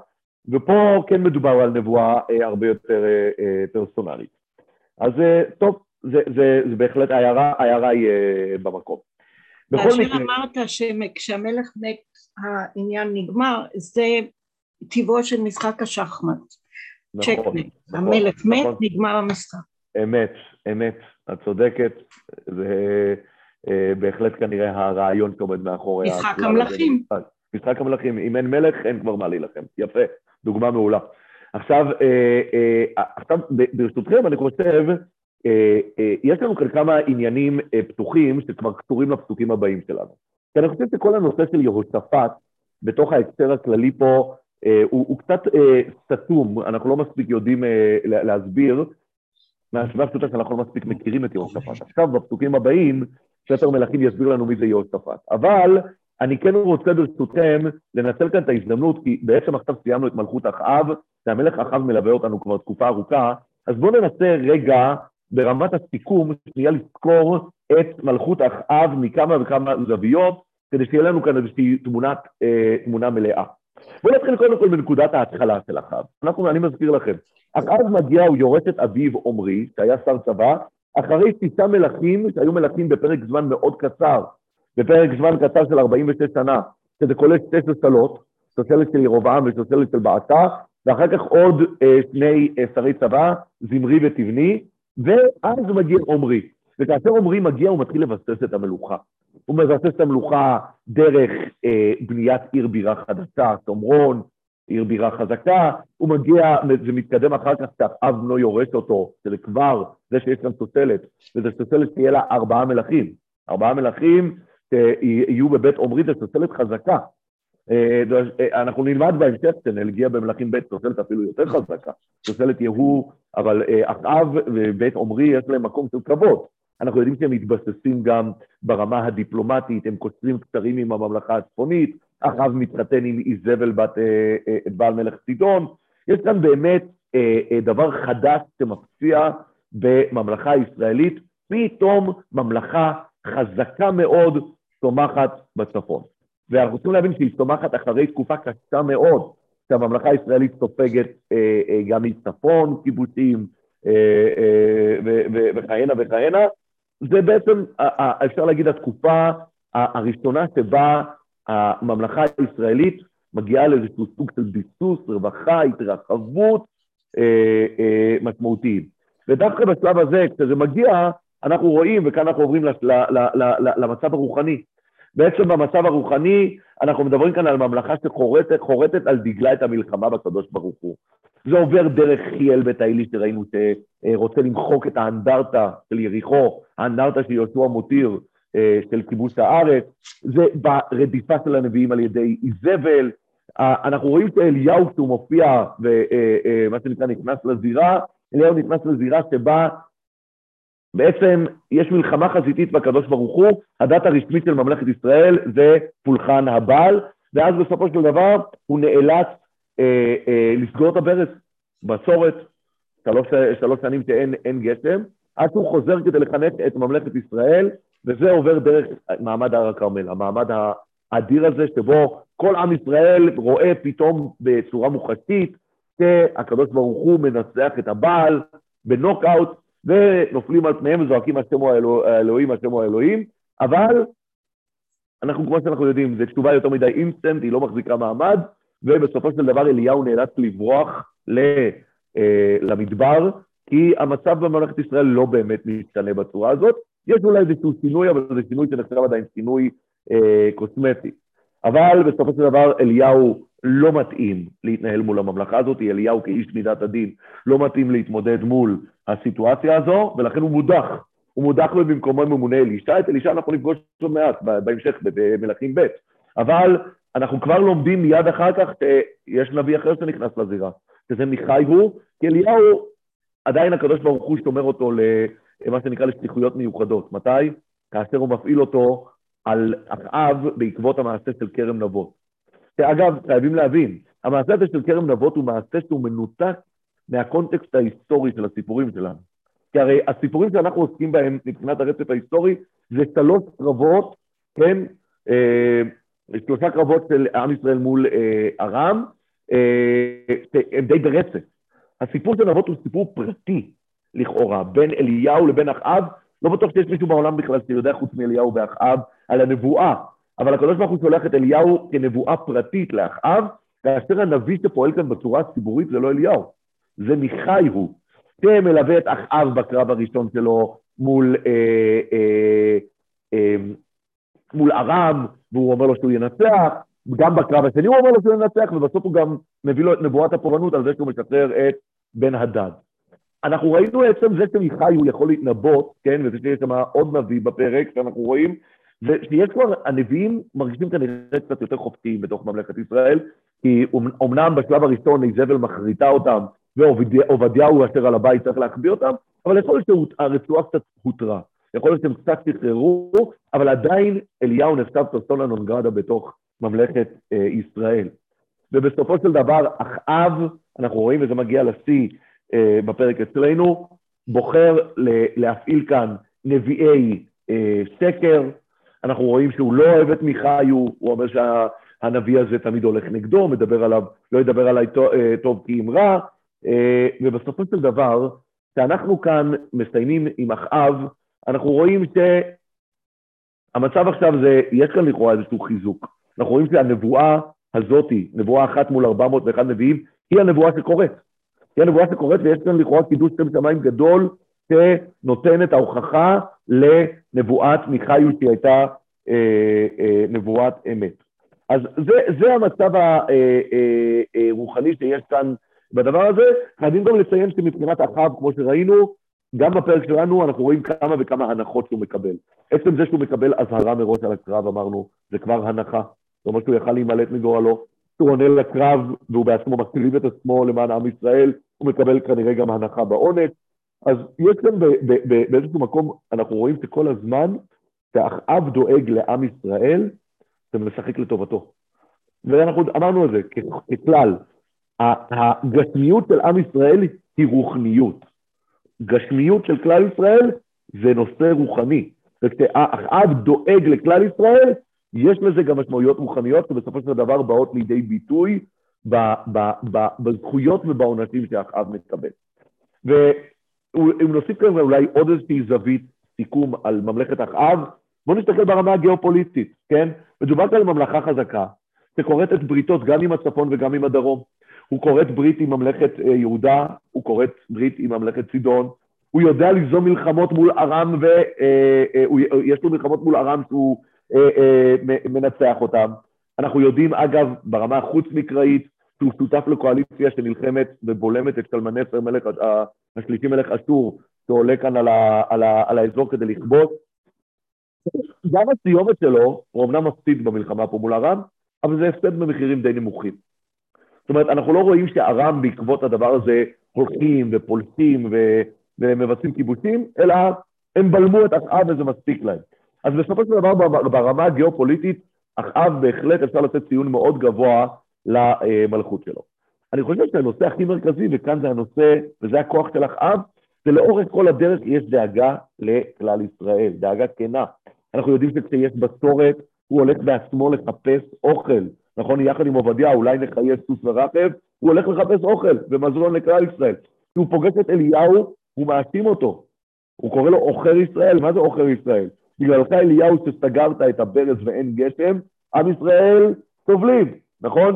Speaker 1: ופה כן מדובר על נבואה אה, הרבה יותר פרסונלית. אז טוב, זה, זה, זה בהחלט, ההערה, ההערה היא במקום.
Speaker 5: כאשר מקרה... אמרת שכשהמלך מת העניין נגמר, זה טיבו של משחק השחמט. נכון, נכון, המלך נכון. מת, נגמר המשחק.
Speaker 1: אמת, אמת, את צודקת. זה... אה, בהחלט כנראה הרעיון שעומד מאחורי...
Speaker 5: משחק המלכים.
Speaker 1: משחק המלכים, אם אין מלך, אין כבר מה להילחם. יפה, דוגמה מעולה. עכשיו, אה, אה, עכשיו ברשותכם, אני חושב, יש לנו כאן כמה עניינים פתוחים שכבר קשורים לפסוקים הבאים שלנו. כי אני חושב שכל הנושא של יהושפט, בתוך ההקשר הכללי פה, הוא, הוא קצת אה, סתום, אנחנו לא מספיק יודעים אה, להסביר, מהסיבה הפשוטה שאנחנו לא מספיק מכירים את יהושפט. עכשיו, בפסוקים הבאים, ספר מלכים יסביר לנו מי זה יהושפט. אבל אני כן רוצה ברשותכם לנצל כאן את ההזדמנות, כי בעצם עכשיו סיימנו את מלכות אחאב, שהמלך אחאב מלווה אותנו כבר תקופה ארוכה, אז בואו ננסה רגע ברמת הסיכום, שנייה לזכור את מלכות אחאב מכמה וכמה זוויות, כדי שיהיה לנו כאן איזושהי תמונת, אה, תמונה מלאה. בואו נתחיל קודם כל בנקודת ההתחלה של אחאב. אנחנו, אני מזכיר לכם, אחאב מגיע, הוא יורש את אביו עמרי, שהיה שר צבא, אחרי שישה מלכים, שהיו מלכים בפרק זמן מאוד קצר, בפרק זמן קצר של 46 שנה, שזה כולל שתי סוסלות, סוסלת של ירובעם וסוסלת של בעתה, ואחר כך עוד אה, שני אה, שרי צבא, זמרי ותבני, ואז מגיע עמרי. וכאשר עמרי מגיע, הוא מתחיל לבסס את המלוכה. הוא מבסס את המלוכה דרך אה, בניית עיר בירה חדשה, שומרון, עיר בירה חזקה, הוא מגיע ומתקדם אחר כך שאב בנו יורש אותו, שזה כבר, זה שיש כאן סוסלת, וזה סוסלת שיהיה לה ארבעה מלכים. ארבעה מלכים שיהיו בבית עומרי, זה סוסלת חזקה. אה, אה, אנחנו נלמד בהמשך שנגיע במלכים ב' סוסלת אפילו יותר חזקה, סוסלת יהוא, אבל אה, אחאב ובית עומרי יש להם מקום של כבוד. אנחנו יודעים שהם מתבססים גם ברמה הדיפלומטית, הם קוצרים קצרים עם הממלכה הצפונית, אחאב מתחתן עם איזבל בת בעל מלך צידון. יש כאן באמת דבר חדש שמפציע בממלכה הישראלית, פתאום ממלכה חזקה מאוד צומחת בצפון. ואנחנו צריכים להבין שהיא צומחת אחרי תקופה קשה מאוד, שהממלכה הישראלית סופגת אה, אה, גם מצפון קיבוצים אה, אה, וכהנה וכהנה. זה בעצם, אפשר להגיד, התקופה הראשונה שבה הממלכה הישראלית מגיעה לאיזשהו סוג של ביסוס, רווחה, התרחבות אה, אה, משמעותיים. ודווקא בשלב הזה, כשזה מגיע, אנחנו רואים, וכאן אנחנו עוברים למצב הרוחני. בעצם במצב הרוחני, אנחנו מדברים כאן על ממלכה שחורטת על דגלה את המלחמה בקדוש ברוך הוא. זה עובר דרך חיאל בית האלי שראינו שרוצה למחוק את האנדרטה של יריחו, האנדרטה של יהושע מותיר אה, של כיבוש הארץ, זה ברדיפה של הנביאים על ידי איזבל, אנחנו רואים שאליהו כשהוא מופיע ומה אה, אה, שנקרא נכנס לזירה, אליהו נכנס לזירה שבה בעצם יש מלחמה חזיתית בקדוש ברוך הוא, הדת הרשמית של ממלכת ישראל זה פולחן הבעל, ואז בסופו של דבר הוא נאלץ אה, אה, לסגור את הברז, בצורת, שלוש, שלוש שנים שאין גשם, עד שהוא חוזר כדי לחנך את ממלכת ישראל, וזה עובר דרך מעמד הר הכרמל, המעמד האדיר הזה שבו כל עם ישראל רואה פתאום בצורה מוחשית שהקדוש ברוך הוא מנצח את הבעל בנוקאוט, ונופלים על פניהם וזועקים השם הוא האלוהים, השם הוא האלוהים, אבל אנחנו, כמו שאנחנו יודעים, זו תשובה יותר מדי אינסטנט, היא לא מחזיקה מעמד, ובסופו של דבר אליהו נאלץ לברוח אה, למדבר, כי המצב בממלכת ישראל לא באמת משתנה בצורה הזאת. יש אולי איזשהו שינוי, אבל זה שינוי שנחשב עדיין שינוי אה, קוסמטי. אבל בסופו של דבר אליהו לא מתאים להתנהל מול הממלכה הזאת, אליהו כאיש מידת הדין לא מתאים להתמודד מול הסיטואציה הזו, ולכן הוא מודח. הוא מודח לו במקומו ממונה אלישע, את אלישע אנחנו נפגוש עוד מעט בהמשך במלכים ב', אבל אנחנו כבר לומדים מיד אחר כך שיש נביא אחר שנכנס לזירה, שזה מיכאי הוא, כי אליהו, עדיין הקדוש ברוך הוא שומר אותו למה שנקרא לשליחויות מיוחדות. מתי? כאשר הוא מפעיל אותו על אחאב בעקבות המעשה של כרם נבות. שאגב, חייבים להבין, המעשה הזה של כרם נבות הוא מעשה שהוא מנותק מהקונטקסט ההיסטורי של הסיפורים שלנו. כי הרי הסיפורים שאנחנו עוסקים בהם מבחינת הרצף ההיסטורי זה שלוש קרבות, כן? אה, שלושה קרבות של עם ישראל מול אה, ארם, אה, הם די ברצף. הסיפור של נבות הוא סיפור פרטי, לכאורה, בין אליהו לבין אחאב. לא בטוח שיש מישהו בעולם בכלל שיודע חוץ מאליהו ואחאב על הנבואה, אבל הקדוש ברוך הוא שולח את אליהו כנבואה פרטית לאחאב, כאשר הנביא שפועל כאן בצורה הציבורית זה לא אליהו, זה מיכאי הוא, שמלווה את אחאב בקרב הראשון שלו מול, אה, אה, אה, מול ארם, והוא אומר לו שהוא ינצח, גם בקרב השני הוא אומר לו שהוא ינצח, ובסוף הוא גם מביא לו את נבואת הפורענות על זה שהוא משחרר את בן הדד. אנחנו ראינו עצם זה שמיכאי הוא יכול להתנבאות, כן, וזה שיש שם עוד נביא בפרק שאנחנו רואים, ושיש כבר, הנביאים מרגישים כנראה קצת יותר חופשיים בתוך ממלכת ישראל, כי אומנם בשלב הראשון איזבל מחריטה אותם, ועובדיהו אשר על הבית צריך להחביא אותם, אבל יכול להיות שהרצועה קצת הותרה. יכול להיות שהם קצת שחררו, אבל עדיין אליהו נחשב פרסונה נונגרדה בתוך ממלכת אה, ישראל. ובסופו של דבר, אחאב, אנחנו רואים, וזה מגיע לשיא אה, בפרק אצלנו, בוחר להפעיל כאן נביאי אה, שקר. אנחנו רואים שהוא לא אוהב את מיכאי, הוא, הוא אומר שהנביא הזה תמיד הולך נגדו, מדבר עליו, לא ידבר עליי טוב, אה, טוב כי אם רע, אה, ובסופו של דבר, כשאנחנו כאן מסיימים עם אחאב, אנחנו רואים שהמצב עכשיו זה, יש כאן לכאורה איזשהו חיזוק. אנחנו רואים שהנבואה הזאתי, נבואה אחת מול 401 נביאים, היא הנבואה שקורית. היא הנבואה שקורית ויש כאן לכאורה קידוש שם שמיים גדול שנותן את ההוכחה לנבואת מיכאיו שהיא הייתה אה, אה, נבואת אמת. אז זה, זה המצב הרוחני אה, שיש כאן בדבר הזה. חייבים גם לציין שמבחינת אחאב, כמו שראינו, גם בפרק שלנו אנחנו רואים כמה וכמה הנחות שהוא מקבל. עצם זה שהוא מקבל אזהרה מראש על הקרב, אמרנו, זה כבר הנחה. זאת אומרת שהוא יכל להימלט מגורלו. הוא עונה לקרב והוא בעצמו מקריב את עצמו למען עם ישראל, הוא מקבל כנראה גם הנחה בעונש. אז יש כאן באיזשהו מקום, אנחנו רואים שכל הזמן שאחאב דואג לעם ישראל, זה משחק לטובתו. ואנחנו אמרנו את זה ככלל, הגשמיות של עם ישראל היא רוחניות. גשמיות של כלל ישראל זה נושא רוחני. וכשאחאב דואג לכלל ישראל, יש לזה גם משמעויות רוחניות שבסופו של דבר באות לידי ביטוי בזכויות ובעונשים שאחאב מקבל. ואם נוסיף כאן אולי עוד איזושהי זווית סיכום על ממלכת אחאב, בואו נסתכל ברמה הגיאופוליטית, כן? מדובר כאן על ממלכה חזקה, שכורתת בריתות גם עם הצפון וגם עם הדרום. הוא כורת ברית עם ממלכת אה, יהודה, הוא כורת ברית עם ממלכת צידון, הוא יודע ליזום מלחמות מול ארם, ויש אה, אה, לו מלחמות מול ארם שהוא מנצח אותם. אנחנו יודעים, אגב, ברמה החוץ-מקראית, שהוא שותף לקואליציה שנלחמת ובולמת את שלמנסר, מלך, השלישי מלך אסור, שעולה כאן על, ה, על, ה, על האזור כדי לכבוש. גם הסיומת שלו, הוא אמנם מפסיד במלחמה פה מול ארם, אבל זה הפסד במחירים די נמוכים. זאת אומרת, אנחנו לא רואים שארם בעקבות הדבר הזה הולכים ופולטים ו... ומבצעים כיבושים, אלא הם בלמו את אחאב וזה מספיק להם. אז בסופו של דבר ברמה הגיאופוליטית, אחאב בהחלט אפשר לתת ציון מאוד גבוה למלכות שלו. אני חושב שהנושא הכי מרכזי, וכאן זה הנושא, וזה הכוח של אחאב, זה לאורך כל הדרך יש דאגה לכלל ישראל, דאגה כנה. אנחנו יודעים שכשיש בצורת, הוא הולך בעצמו לחפש אוכל. נכון, יחד עם עובדיה, אולי נחייב סוס ורכב, הוא הולך לחפש אוכל ומזון לכלל ישראל. כשהוא פוגש את אליהו, הוא מאשים אותו. הוא קורא לו עוכר ישראל, מה זה עוכר ישראל? בגללך אליהו שסגרת את הברז ואין גשם, עם ישראל סובלים, נכון?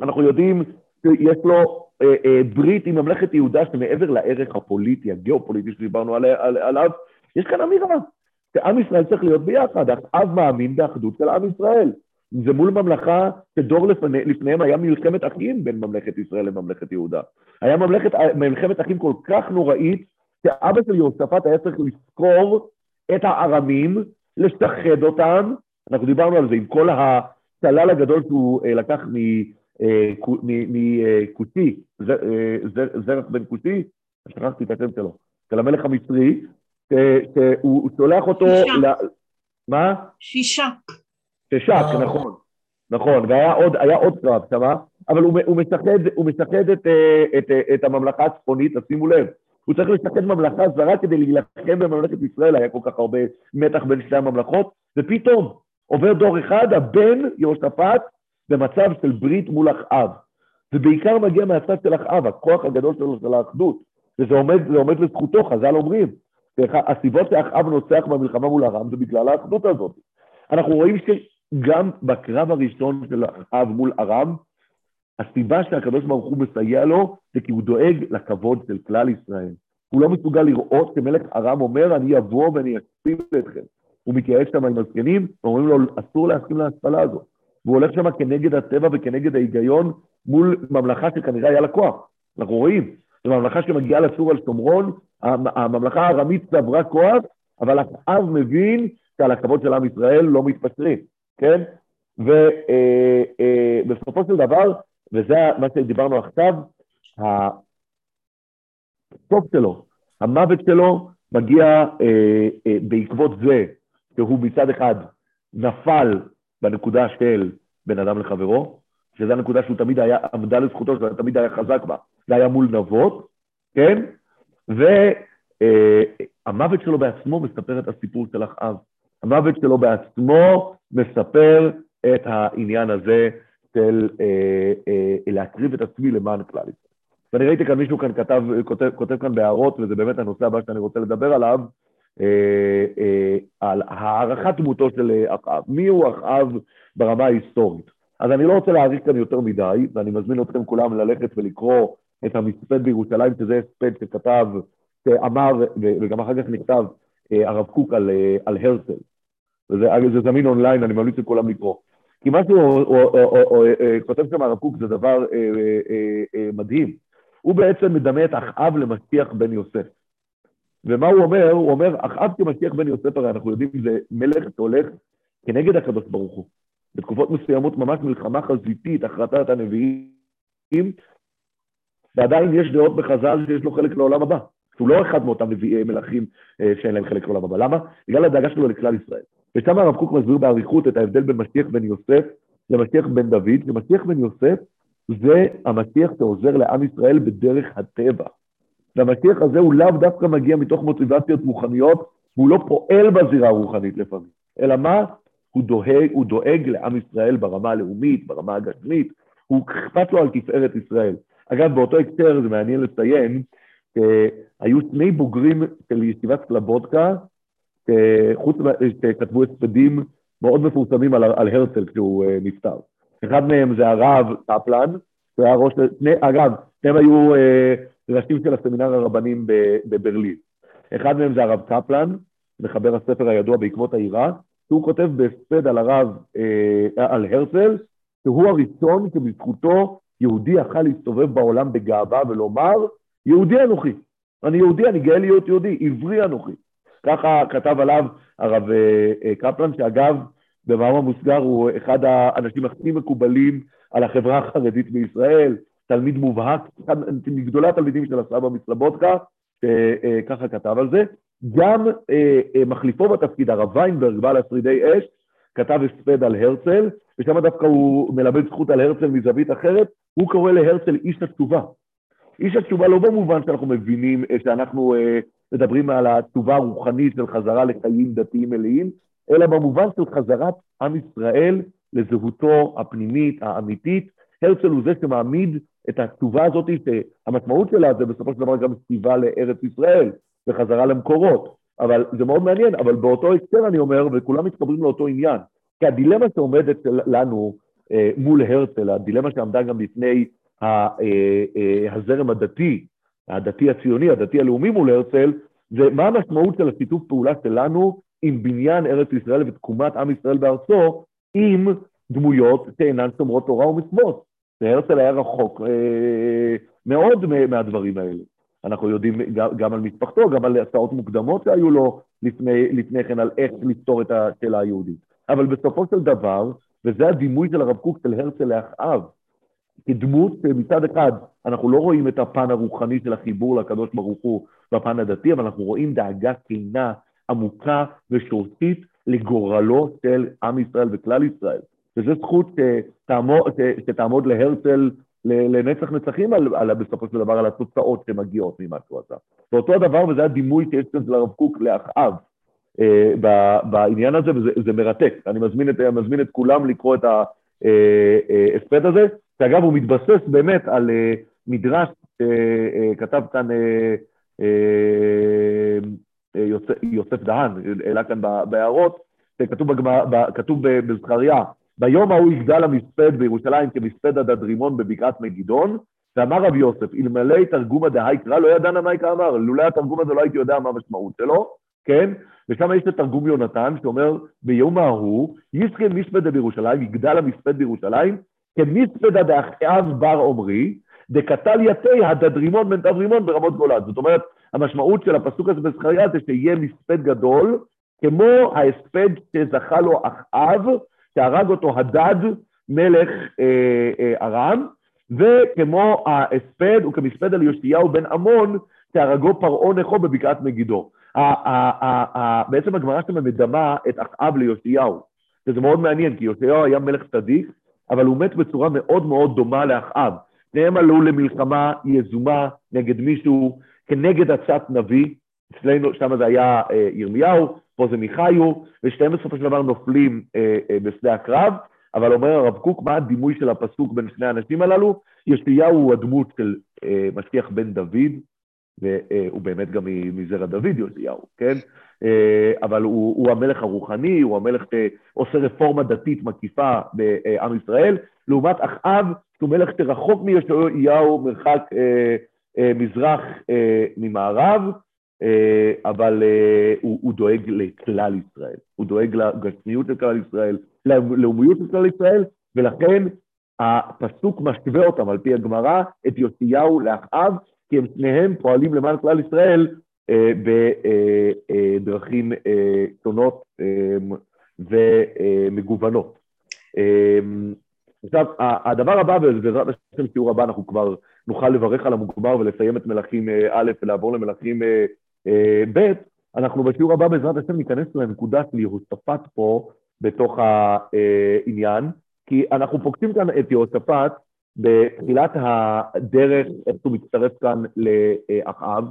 Speaker 1: אנחנו יודעים שיש לו אה, אה, ברית עם ממלכת יהודה שמעבר לערך הפוליטי, הגיאופוליטי שדיברנו עלי, על, עליו, יש כאן אמירה, שעם ישראל צריך להיות ביחד, אב מאמין באחדות של עם ישראל. זה מול ממלכה שדור לפני, לפניהם היה מלחמת אחים בין ממלכת ישראל לממלכת יהודה. היה ממלכת, מלחמת אחים כל כך נוראית, שאבא של יהושפט היה צריך לזכור את הארמים, לשחד אותם, אנחנו דיברנו על זה עם כל השלל הגדול שהוא אה, לקח מקושי, אה, אה, זרח בן קושי, שכחתי את השם שלו, של המלך המצרי, שהוא שולח אותו...
Speaker 5: שישה.
Speaker 1: מה?
Speaker 5: שישה.
Speaker 1: ששק. נכון, נכון, והיה עוד, עוד קרב שמה, אבל הוא, הוא משחד, הוא משחד את, את, את, את הממלכה הצפונית, תשימו לב, הוא צריך לשחד ממלכה זרה כדי להילחם בממלכת ישראל, היה כל כך הרבה מתח בין שתי הממלכות, ופתאום עובר דור אחד, הבן יהושפט במצב של ברית מול אחאב, ובעיקר מגיע מהצד של אחאב, הכוח הגדול שלו של האחדות, וזה עומד, עומד לזכותו, חז"ל אומרים, הסיבות שאחאב נוצח במלחמה מול ארם זה בגלל האחדות הזאת. אנחנו רואים גם בקרב הראשון של אחאב מול ארם, הסיבה שהקדוש ברוך הוא מסייע לו זה כי הוא דואג לכבוד של כלל ישראל. הוא לא מסוגל לראות שמלך ארם אומר, אני אבוא ואני אקפיל אתכם. הוא מתייעץ שם עם הזקנים, ואומרים לו, אסור להסכים להשפלה הזאת. והוא הולך שם כנגד הטבע וכנגד ההיגיון מול ממלכה שכנראה היה לה כוח. אנחנו רואים, זו ממלכה שמגיעה לסור על שומרון, הממלכה הארמית צברה כוח, אבל אחאב מבין שעל הכבוד של עם ישראל לא מתפשרים, כן? ובסופו של דבר, וזה מה שדיברנו עכשיו, הסוף שלו, המוות שלו, מגיע אה, אה, בעקבות זה שהוא מצד אחד נפל בנקודה של בין אדם לחברו, שזו הנקודה שהוא תמיד היה, עמדה לזכותו, שהוא תמיד היה חזק בה, זה היה מול נבות, כן? והמוות אה, שלו בעצמו מספר את הסיפור של אחאב. המוות שלו בעצמו מספר את העניין הזה של אה, אה, להקריב את עצמי למען כלל ישראל. ואני ראיתי כאן מישהו כאן כתב, כותב, כותב כאן בהערות, וזה באמת הנושא הבא שאני רוצה לדבר עליו, על הערכת דמותו של אחאב. מי הוא אחאב ברמה ההיסטורית? אז אני לא רוצה להאריך כאן יותר מדי, ואני מזמין אתכם כולם ללכת ולקרוא את המספד בירושלים, שזה הספד שכתב, שאמר, וגם אחר כך נכתב, אה, הרב קוק על, אה, על הרצל. וזה זמין אונליין, אני ממליץ לכולם לקרוא. כי מה שהוא אה, כותב שם הרב קוק זה דבר מדהים. הוא בעצם מדמה את אחאב למשיח בן יוסף. ומה הוא אומר? הוא אומר, אחאב כמשיח בן יוסף, הרי אנחנו יודעים, זה מלך שהולך כנגד הקדוש ברוך הוא. בתקופות מסוימות ממש מלחמה חזיתית, הכרתת הנביאים, ועדיין יש דעות בחז"ל שיש לו חלק לעולם הבא. שהוא לא אחד מאותם נביאי מלכים אה, שאין להם חלק לעולם הבא. למה? בגלל הדאגה שלו לכלל ישראל. ושם הרב קוק מסביר באריכות את ההבדל בין משיח בן יוסף למשיח בן דוד, שמשיח בן יוסף זה המשיח שעוזר לעם ישראל בדרך הטבע. והמשיח הזה הוא לאו דווקא מגיע מתוך מוטיבציות רוחניות, והוא לא פועל בזירה הרוחנית לפעמים, אלא מה? הוא דואג, הוא דואג לעם ישראל ברמה הלאומית, ברמה הגשמית, הוא אכפת לו על תפארת ישראל. אגב, באותו הקשר זה מעניין לציין, שהיו שני בוגרים של ישיבת סלבודקה, חוץ שכתבו הספדים מאוד מפורסמים על, על הרצל כשהוא אה, נפטר. אחד מהם זה הרב קפלן, שהוא היה ראש, שני, אגב, הם היו ראשים של הסמינר הרבנים בברלין. אחד מהם זה הרב קפלן, מחבר הספר הידוע בעקבות העירה, שהוא כותב בהספד על הרב, אה, על הרצל, שהוא הראשון שבזכותו יהודי יכל להסתובב בעולם בגאווה ולומר, יהודי אנוכי. אני יהודי, אני גאה להיות יהודי, עברי אנוכי. ככה כתב עליו הרב אה, אה, קפלן, שאגב, במאמר מוסגר הוא אחד האנשים הכי מקובלים על החברה החרדית בישראל, תלמיד מובהק, מגדולי התלמידים של הסבא מסלבודקה, שככה כתב על זה. גם אה, אה, מחליפו בתפקיד, הרב ויינברג, בעל השרידי אש, כתב הספד על הרצל, ושם דווקא הוא מלמד זכות על הרצל מזווית אחרת, הוא קורא להרצל איש התשובה. איש התשובה לא במובן שאנחנו מבינים, אה, שאנחנו אה, מדברים על התשובה הרוחנית של חזרה לחיים דתיים מלאים, אלא במובן של חזרת עם ישראל לזהותו הפנימית, האמיתית. הרצל הוא זה שמעמיד את התשובה הזאת, שהמשמעות שלה זה בסופו של דבר גם סביבה לארץ ישראל, וחזרה למקורות. אבל זה מאוד מעניין, אבל באותו הקשר אני אומר, וכולם מתחברים לאותו עניין. כי הדילמה שעומדת לנו אה, מול הרצל, הדילמה שעמדה גם בפני אה, אה, הזרם הדתי, הדתי הציוני, הדתי הלאומי מול הרצל, זה מה המשמעות של השיתוף פעולה שלנו עם בניין ארץ ישראל ותקומת עם ישראל בארצו, עם דמויות שאינן שומרות תורה ומצוות. והרצל היה רחוק אה, מאוד מהדברים האלה. אנחנו יודעים גם על משפחתו, גם על הצעות מוקדמות שהיו לו לפני, לפני כן, על איך לפתור את השאלה היהודית. אבל בסופו של דבר, וזה הדימוי של הרב קוק של הרצל לאחאב, כדמות שמצד אחד אנחנו לא רואים את הפן הרוחני של החיבור לקדוש ברוך הוא בפן הדתי, אבל אנחנו רואים דאגה כנה, עמוקה ושורשית לגורלו של עם ישראל וכלל ישראל. וזו זכות שתעמוד, שתעמוד להרצל לנצח נצחים על, על, בסופו של דבר על התוצאות שמגיעות ממה שהוא עשה. ואותו הדבר, וזה הדימוי שיש כאן של הרב קוק לאחאב אה, בעניין הזה, וזה מרתק. אני מזמין את, מזמין את כולם לקרוא את ההספד אה, אה, הזה, שאגב הוא מתבסס באמת על אה, מדרש שכתב אה, כאן אה, אה, אה, יוסף, יוסף דהן, העלה כאן בהערות, כתוב, כתוב בזכריה, ביום ההוא יגדל המספד בירושלים כמספד הדדרימון בבקעת מגידון, ואמר רב יוסף, אלמלא תרגומא דהאי קרא, לא ידענה מה יקרא אמר, לולא התרגום הזה לא הייתי יודע מה המשמעות שלו, כן? ושם יש את תרגום יונתן שאומר, ביום ההוא, יזכה מספדה בירושלים, יגדל המספד בירושלים, כמספדה דאחאב בר עומרי, דקתל יתי הדדרימון בן תברימון ברמות גולן. זאת אומרת, המשמעות של הפסוק הזה בזכריה זה שיהיה מספד גדול, כמו ההספד שזכה לו אחאב, שהרג אותו הדד מלך אה, אה, ארם, וכמו ההספד וכמספד על יאשיהו בן עמון, שהרגו פרעה נכו בבקעת מגידו. בעצם הגמרא שלנו מדמה את אחאב ליאשיהו, וזה מאוד מעניין, כי יאשיהו היה מלך צדיק, אבל הוא מת בצורה מאוד מאוד דומה לאחאב. שניהם עלו למלחמה יזומה נגד מישהו, כנגד עצת נביא, אצלנו, שם זה היה אה, ירמיהו, פה זה מיכאיו, ושניהם בסופו של דבר נופלים אה, אה, בשדה הקרב, אבל אומר הרב קוק, מה הדימוי של הפסוק בין שני האנשים הללו? ישעיהו הוא הדמות של אה, משיח בן דוד, והוא באמת גם מזרע דוד ישעיהו, כן? אה, אבל הוא, הוא המלך הרוחני, הוא המלך שעושה רפורמה דתית מקיפה בעם ישראל, לעומת אחאב, שהוא מלך שרחוק מישעיהו, מרחק אה, אה, מזרח אה, ממערב, אה, אבל אה, הוא, הוא דואג לכלל ישראל, הוא דואג לגשמיות של כלל ישראל, ללאומיות של כלל ישראל, ולכן הפסוק משווה אותם, על פי הגמרא, את יושיהו לאחאב, כי הם שניהם פועלים למען כלל ישראל אה, בדרכים שונות ומגוונות. עכשיו, הדבר הבא, ובעזרת השם שיעור הבא אנחנו כבר נוכל לברך על המוגבר ולסיים את מלכים א' ולעבור למלכים ב', אנחנו בשיעור הבא בעזרת השם ניכנס לנקודה של יהושפט פה בתוך העניין, כי אנחנו פוגשים כאן את יהושפט בתחילת הדרך, איך שהוא מצטרף כאן לאחאב.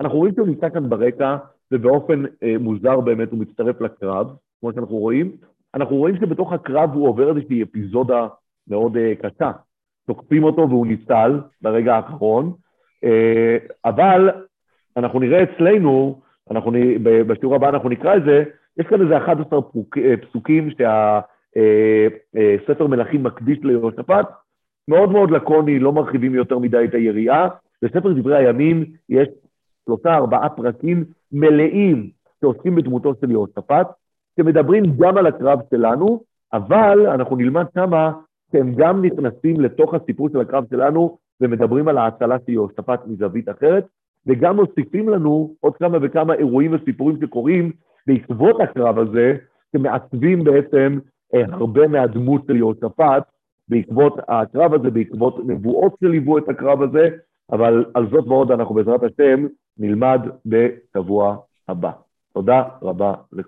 Speaker 1: אנחנו רואים שהוא נמצא כאן ברקע, ובאופן מוזר באמת הוא מצטרף לקרב, כמו שאנחנו רואים. אנחנו רואים שבתוך הקרב הוא עובר איזושהי אפיזודה מאוד קשה. תוקפים אותו והוא ניצל ברגע האחרון, אבל אנחנו נראה אצלנו, אנחנו, בשיעור הבא אנחנו נקרא את זה, יש כאן איזה 11 פסוקים שהספר אה, אה, מלכים מקדיש ליהושפט, מאוד מאוד לקוני, לא מרחיבים יותר מדי את היריעה. בספר דברי הימים יש שלושה, ארבעה פרקים מלאים שעוסקים בדמותו של יהושפט, שמדברים גם על הקרב שלנו, אבל אנחנו נלמד שמה שהם גם נכנסים לתוך הסיפור של הקרב שלנו ומדברים על ההצלה של יהושפט מזווית אחרת, וגם מוסיפים לנו עוד כמה וכמה אירועים וסיפורים שקורים בעקבות הקרב הזה, שמעצבים בעצם אה, הרבה מהדמות של יהושפט בעקבות הקרב הזה, בעקבות נבואות שליוו את הקרב הזה, אבל על זאת ועוד אנחנו בעזרת השם נלמד בשבוע הבא. תודה רבה לכולם.